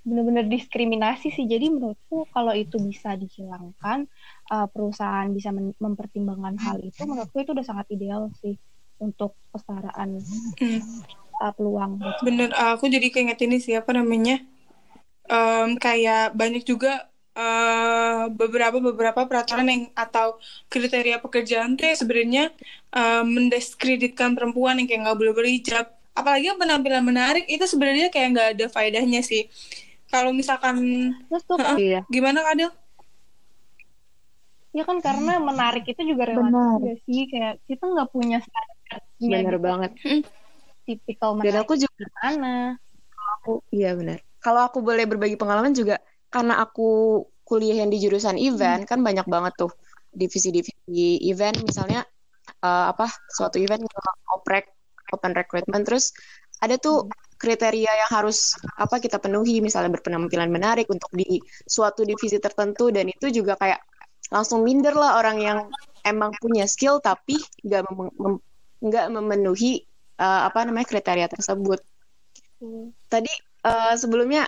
benar-benar diskriminasi sih. Jadi menurutku kalau itu bisa dihilangkan, uh, perusahaan bisa mempertimbangkan hal itu, menurutku itu udah sangat ideal sih untuk kesetaraan hmm. Uh, peluang. Bener, aku jadi keinget ini siapa namanya, um, kayak banyak juga uh, beberapa beberapa peraturan yang atau kriteria pekerjaan tuh sebenarnya uh, mendiskreditkan perempuan yang kayak nggak boleh berhijab apalagi yang penampilan menarik itu sebenarnya kayak nggak ada faedahnya sih kalau misalkan Betul, uh, iya. gimana Kadil? Ya kan karena menarik itu juga relatif sih kayak kita nggak punya standar. Bener gitu. banget. Tipikal menarik. Dan aku juga mana? Aku iya benar. Kalau aku boleh berbagi pengalaman juga karena aku kuliah yang di jurusan event hmm. kan banyak banget tuh divisi-divisi event misalnya uh, apa suatu event oprek open recruitment terus ada tuh hmm kriteria yang harus apa kita penuhi misalnya berpenampilan menarik untuk di suatu divisi tertentu dan itu juga kayak langsung minder lah orang yang emang punya skill tapi nggak mem nggak memenuhi uh, apa namanya kriteria tersebut. Hmm. Tadi uh, sebelumnya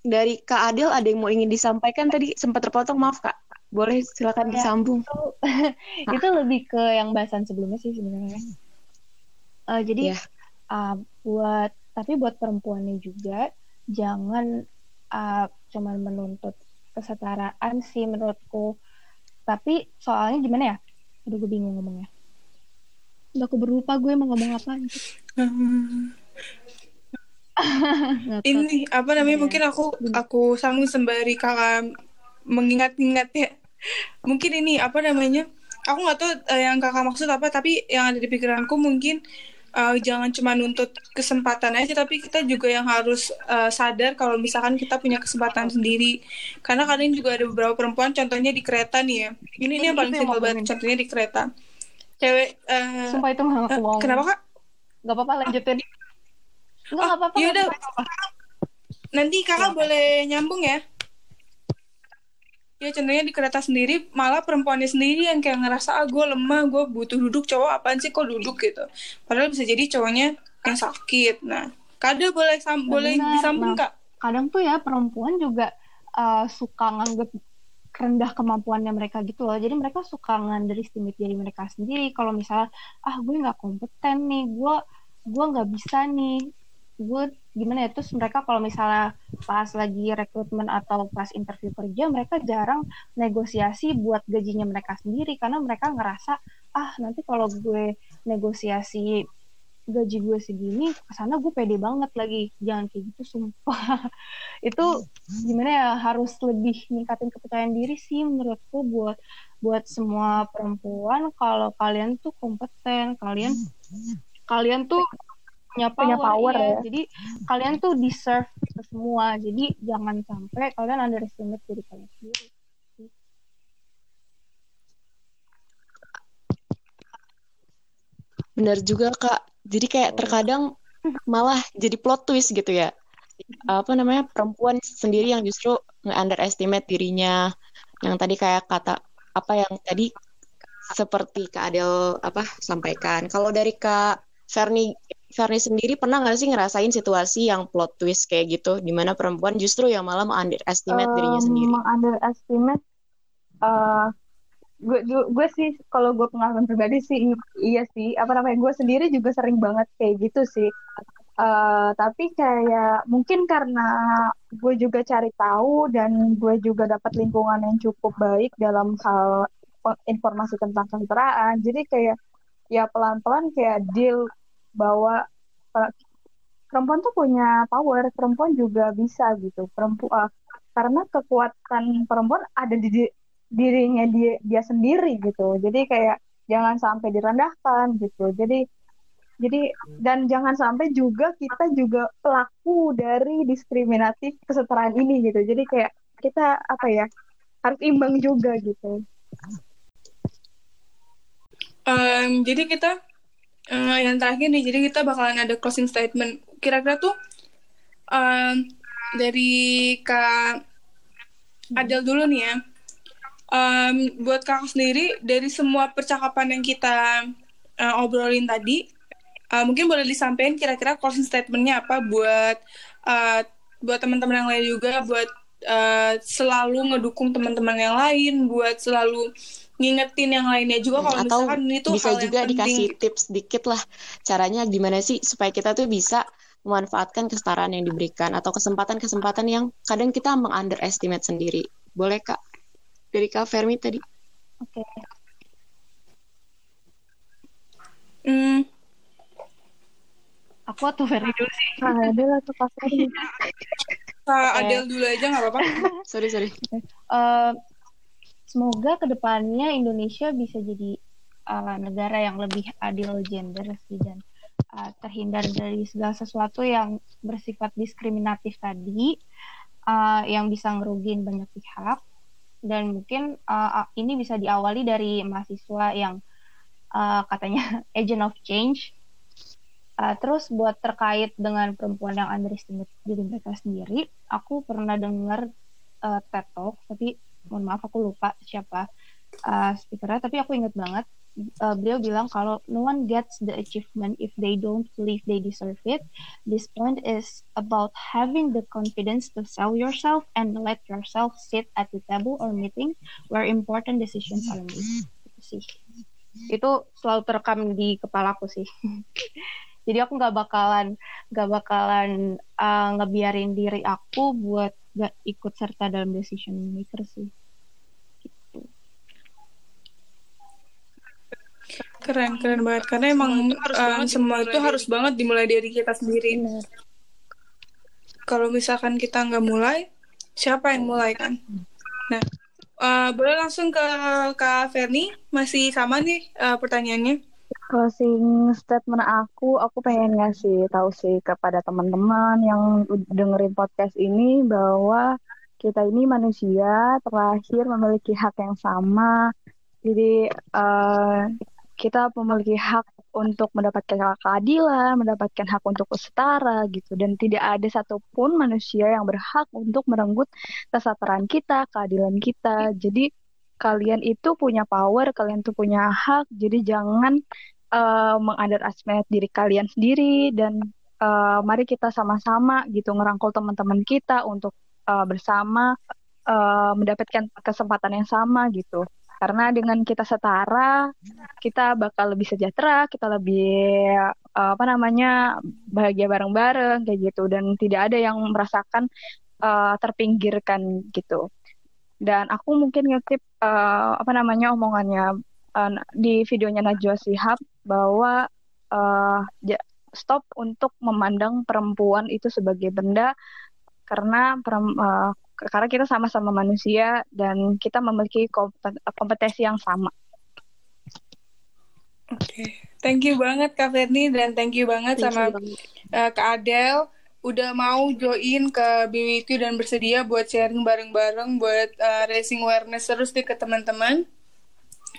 dari Kak Adil ada yang mau ingin disampaikan tadi sempat terpotong maaf Kak. Boleh silakan ya, disambung. Itu, itu lebih ke yang bahasan sebelumnya sih sebenarnya. Uh, jadi ya. uh, buat tapi buat perempuannya juga jangan uh, cuman menuntut kesetaraan sih menurutku tapi soalnya gimana ya aduh gue bingung ngomongnya udah aku berlupa gue mau ngomong apa gitu. ini apa namanya mungkin aku aku sambung sembari kakak mengingat-ingat ya. Mungkin ini apa namanya aku nggak tahu uh, yang kakak maksud apa tapi yang ada di pikiranku mungkin uh, jangan cuma nuntut kesempatan aja tapi kita juga yang harus uh, sadar kalau misalkan kita punya kesempatan sendiri. Karena kadang juga ada beberapa perempuan contohnya di kereta nih ya. Ini ini yang paling simpel banget contohnya di kereta cewek uh, sumpah itu nggak aku uh, kenapa kak? Nggak apa-apa lanjutin. Nggak oh, apa-apa yaudah nanti kakak ya. boleh nyambung ya. Ya contohnya di kereta sendiri malah perempuannya sendiri yang kayak ngerasa ah gue lemah gue butuh duduk cowok apaan sih kok duduk? gitu. Padahal bisa jadi cowoknya yang sakit. Nah kadang boleh sam boleh disambung nah, kak? kadang tuh ya perempuan juga uh, suka nganggep rendah kemampuannya mereka gitu loh. Jadi mereka suka nganderestimate diri mereka sendiri. Kalau misalnya, ah gue nggak kompeten nih, gue gue nggak bisa nih, gue gimana ya? Terus mereka kalau misalnya pas lagi rekrutmen atau pas interview kerja, mereka jarang negosiasi buat gajinya mereka sendiri karena mereka ngerasa, ah nanti kalau gue negosiasi gaji gue segini ke sana gue pede banget lagi. Jangan kayak gitu sumpah. Itu gimana ya harus lebih ningkatin kepercayaan diri sih menurutku buat buat semua perempuan. Kalau kalian tuh kompeten kalian kalian tuh punya power, punya power ya. ya. jadi kalian tuh deserve itu semua. Jadi jangan sampai kalian underestimate diri kalian sendiri Benar juga kak jadi kayak terkadang malah jadi plot twist gitu ya. Apa namanya perempuan sendiri yang justru nge-underestimate dirinya. Yang tadi kayak kata apa yang tadi seperti Kak Adel apa sampaikan. Kalau dari Kak Ferni Ferni sendiri pernah nggak sih ngerasain situasi yang plot twist kayak gitu, di mana perempuan justru yang malah underestimate um, dirinya sendiri? Underestimate, uh, gue gue sih kalau gue pengalaman pribadi sih iya sih. Apa namanya gue sendiri juga sering banget kayak gitu sih. Uh, tapi kayak mungkin karena gue juga cari tahu dan gue juga dapat lingkungan yang cukup baik dalam hal informasi tentang kesetaraan jadi kayak ya pelan-pelan kayak deal bahwa perempuan tuh punya power perempuan juga bisa gitu. Perempuan uh, karena kekuatan perempuan ada di dirinya dia dia sendiri gitu. Jadi kayak jangan sampai direndahkan gitu. Jadi jadi dan jangan sampai juga kita juga pelaku dari diskriminatif kesetaraan ini gitu. Jadi kayak kita apa ya harus imbang juga gitu. Um, jadi kita uh, yang terakhir nih jadi kita bakalan ada closing statement. Kira-kira tuh um, dari kak Adel dulu nih ya um, buat kakak sendiri dari semua percakapan yang kita uh, obrolin tadi uh, mungkin boleh disampaikan kira-kira closing statementnya apa buat uh, buat teman-teman yang lain juga buat uh, selalu ngedukung teman-teman yang lain buat selalu ngingetin yang lainnya juga kalau Atau misalkan ini tuh bisa hal juga yang dikasih penting. tips dikit lah caranya gimana sih supaya kita tuh bisa memanfaatkan kesetaraan yang diberikan atau kesempatan-kesempatan yang kadang kita mengunderestimate sendiri boleh kak dari Kak Fermi tadi. Oke. Okay. Hmm. Aku atau Fermi dulu sih? Kak Adel atau Kak Fermi? Kak Adel dulu aja nggak apa-apa. sorry, sorry. Okay. Uh, semoga ke depannya Indonesia bisa jadi uh, negara yang lebih adil gender sih dan uh, terhindar dari segala sesuatu yang bersifat diskriminatif tadi uh, yang bisa ngerugin banyak pihak dan mungkin uh, ini bisa diawali dari mahasiswa yang uh, katanya agent of change. Uh, terus buat terkait dengan perempuan yang underestimate diri mereka sendiri, aku pernah dengar uh, TED Talk, tapi mohon maaf aku lupa siapa uh, speakernya, tapi aku inget banget uh, beliau bilang kalau no one gets the achievement if they don't believe they deserve it. This point is about having the confidence to sell yourself and let yourself sit at the table or meeting where important decisions are made. Itu sih. Itu selalu terekam di kepalaku sih. Jadi aku nggak bakalan nggak bakalan uh, ngebiarin diri aku buat gak ikut serta dalam decision maker sih. Keren, keren banget. Karena emang um, semua itu harus banget dimulai dari kita sendiri. Kalau misalkan kita nggak mulai, siapa yang mulai kan? Nah, uh, boleh langsung ke Kak Ferni. Masih sama nih uh, pertanyaannya. Closing statement aku, aku pengen ngasih tahu sih kepada teman-teman yang dengerin podcast ini bahwa kita ini manusia terakhir memiliki hak yang sama. Jadi uh, kita memiliki hak untuk mendapatkan keadilan, mendapatkan hak untuk setara gitu dan tidak ada satupun manusia yang berhak untuk merenggut kesetaraan kita, keadilan kita. Jadi kalian itu punya power, kalian tuh punya hak. Jadi jangan uh, mengunderestimate diri kalian sendiri dan uh, mari kita sama-sama gitu ngerangkul teman-teman kita untuk uh, bersama uh, mendapatkan kesempatan yang sama gitu. Karena dengan kita setara, kita bakal lebih sejahtera, kita lebih uh, apa namanya bahagia bareng-bareng kayak gitu dan tidak ada yang merasakan uh, terpinggirkan gitu. Dan aku mungkin ngutip uh, apa namanya omongannya uh, di videonya Najwa Shihab bahwa uh, stop untuk memandang perempuan itu sebagai benda karena uh, karena kita sama-sama manusia dan kita memiliki kompetensi yang sama. Oke, okay. thank you banget Kak Ferni dan thank you banget thank sama you uh, Kak Adel udah mau join ke BWQ dan bersedia buat sharing bareng-bareng buat uh, racing awareness terus nih ke teman-teman.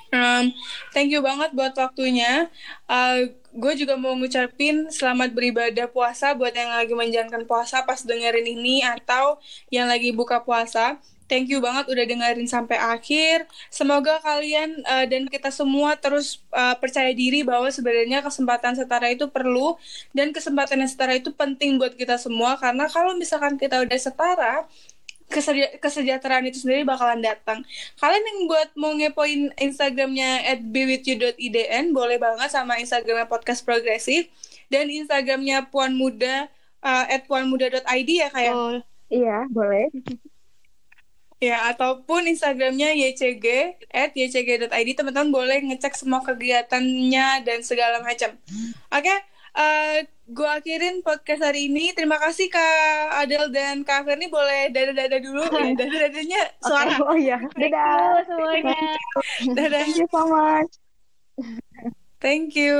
Um, thank you banget buat waktunya. Uh, gue juga mau ngucapin selamat beribadah puasa buat yang lagi menjalankan puasa pas dengerin ini atau yang lagi buka puasa. Thank you banget udah dengerin sampai akhir. Semoga kalian uh, dan kita semua terus uh, percaya diri bahwa sebenarnya kesempatan setara itu perlu dan kesempatan yang setara itu penting buat kita semua karena kalau misalkan kita udah setara, kesejahteraan itu sendiri bakalan datang. Kalian yang buat mau ngepoin Instagramnya at bewithyou.idn boleh banget sama Instagramnya podcast progresif dan Instagramnya Puan Muda uh, at puanmuda.id ya kayak. Oh, iya boleh. Ya, ataupun Instagramnya YCG, at ycg.id, teman-teman boleh ngecek semua kegiatannya dan segala macam. Oke, okay? uh, eh, gue akhirin podcast hari ini. Terima kasih Kak Adel dan Kak Ferni boleh dada-dada dulu. ya, dada-dadanya suara. Okay. Oh iya, dadah semuanya. dadah. Thank you so much. Thank you.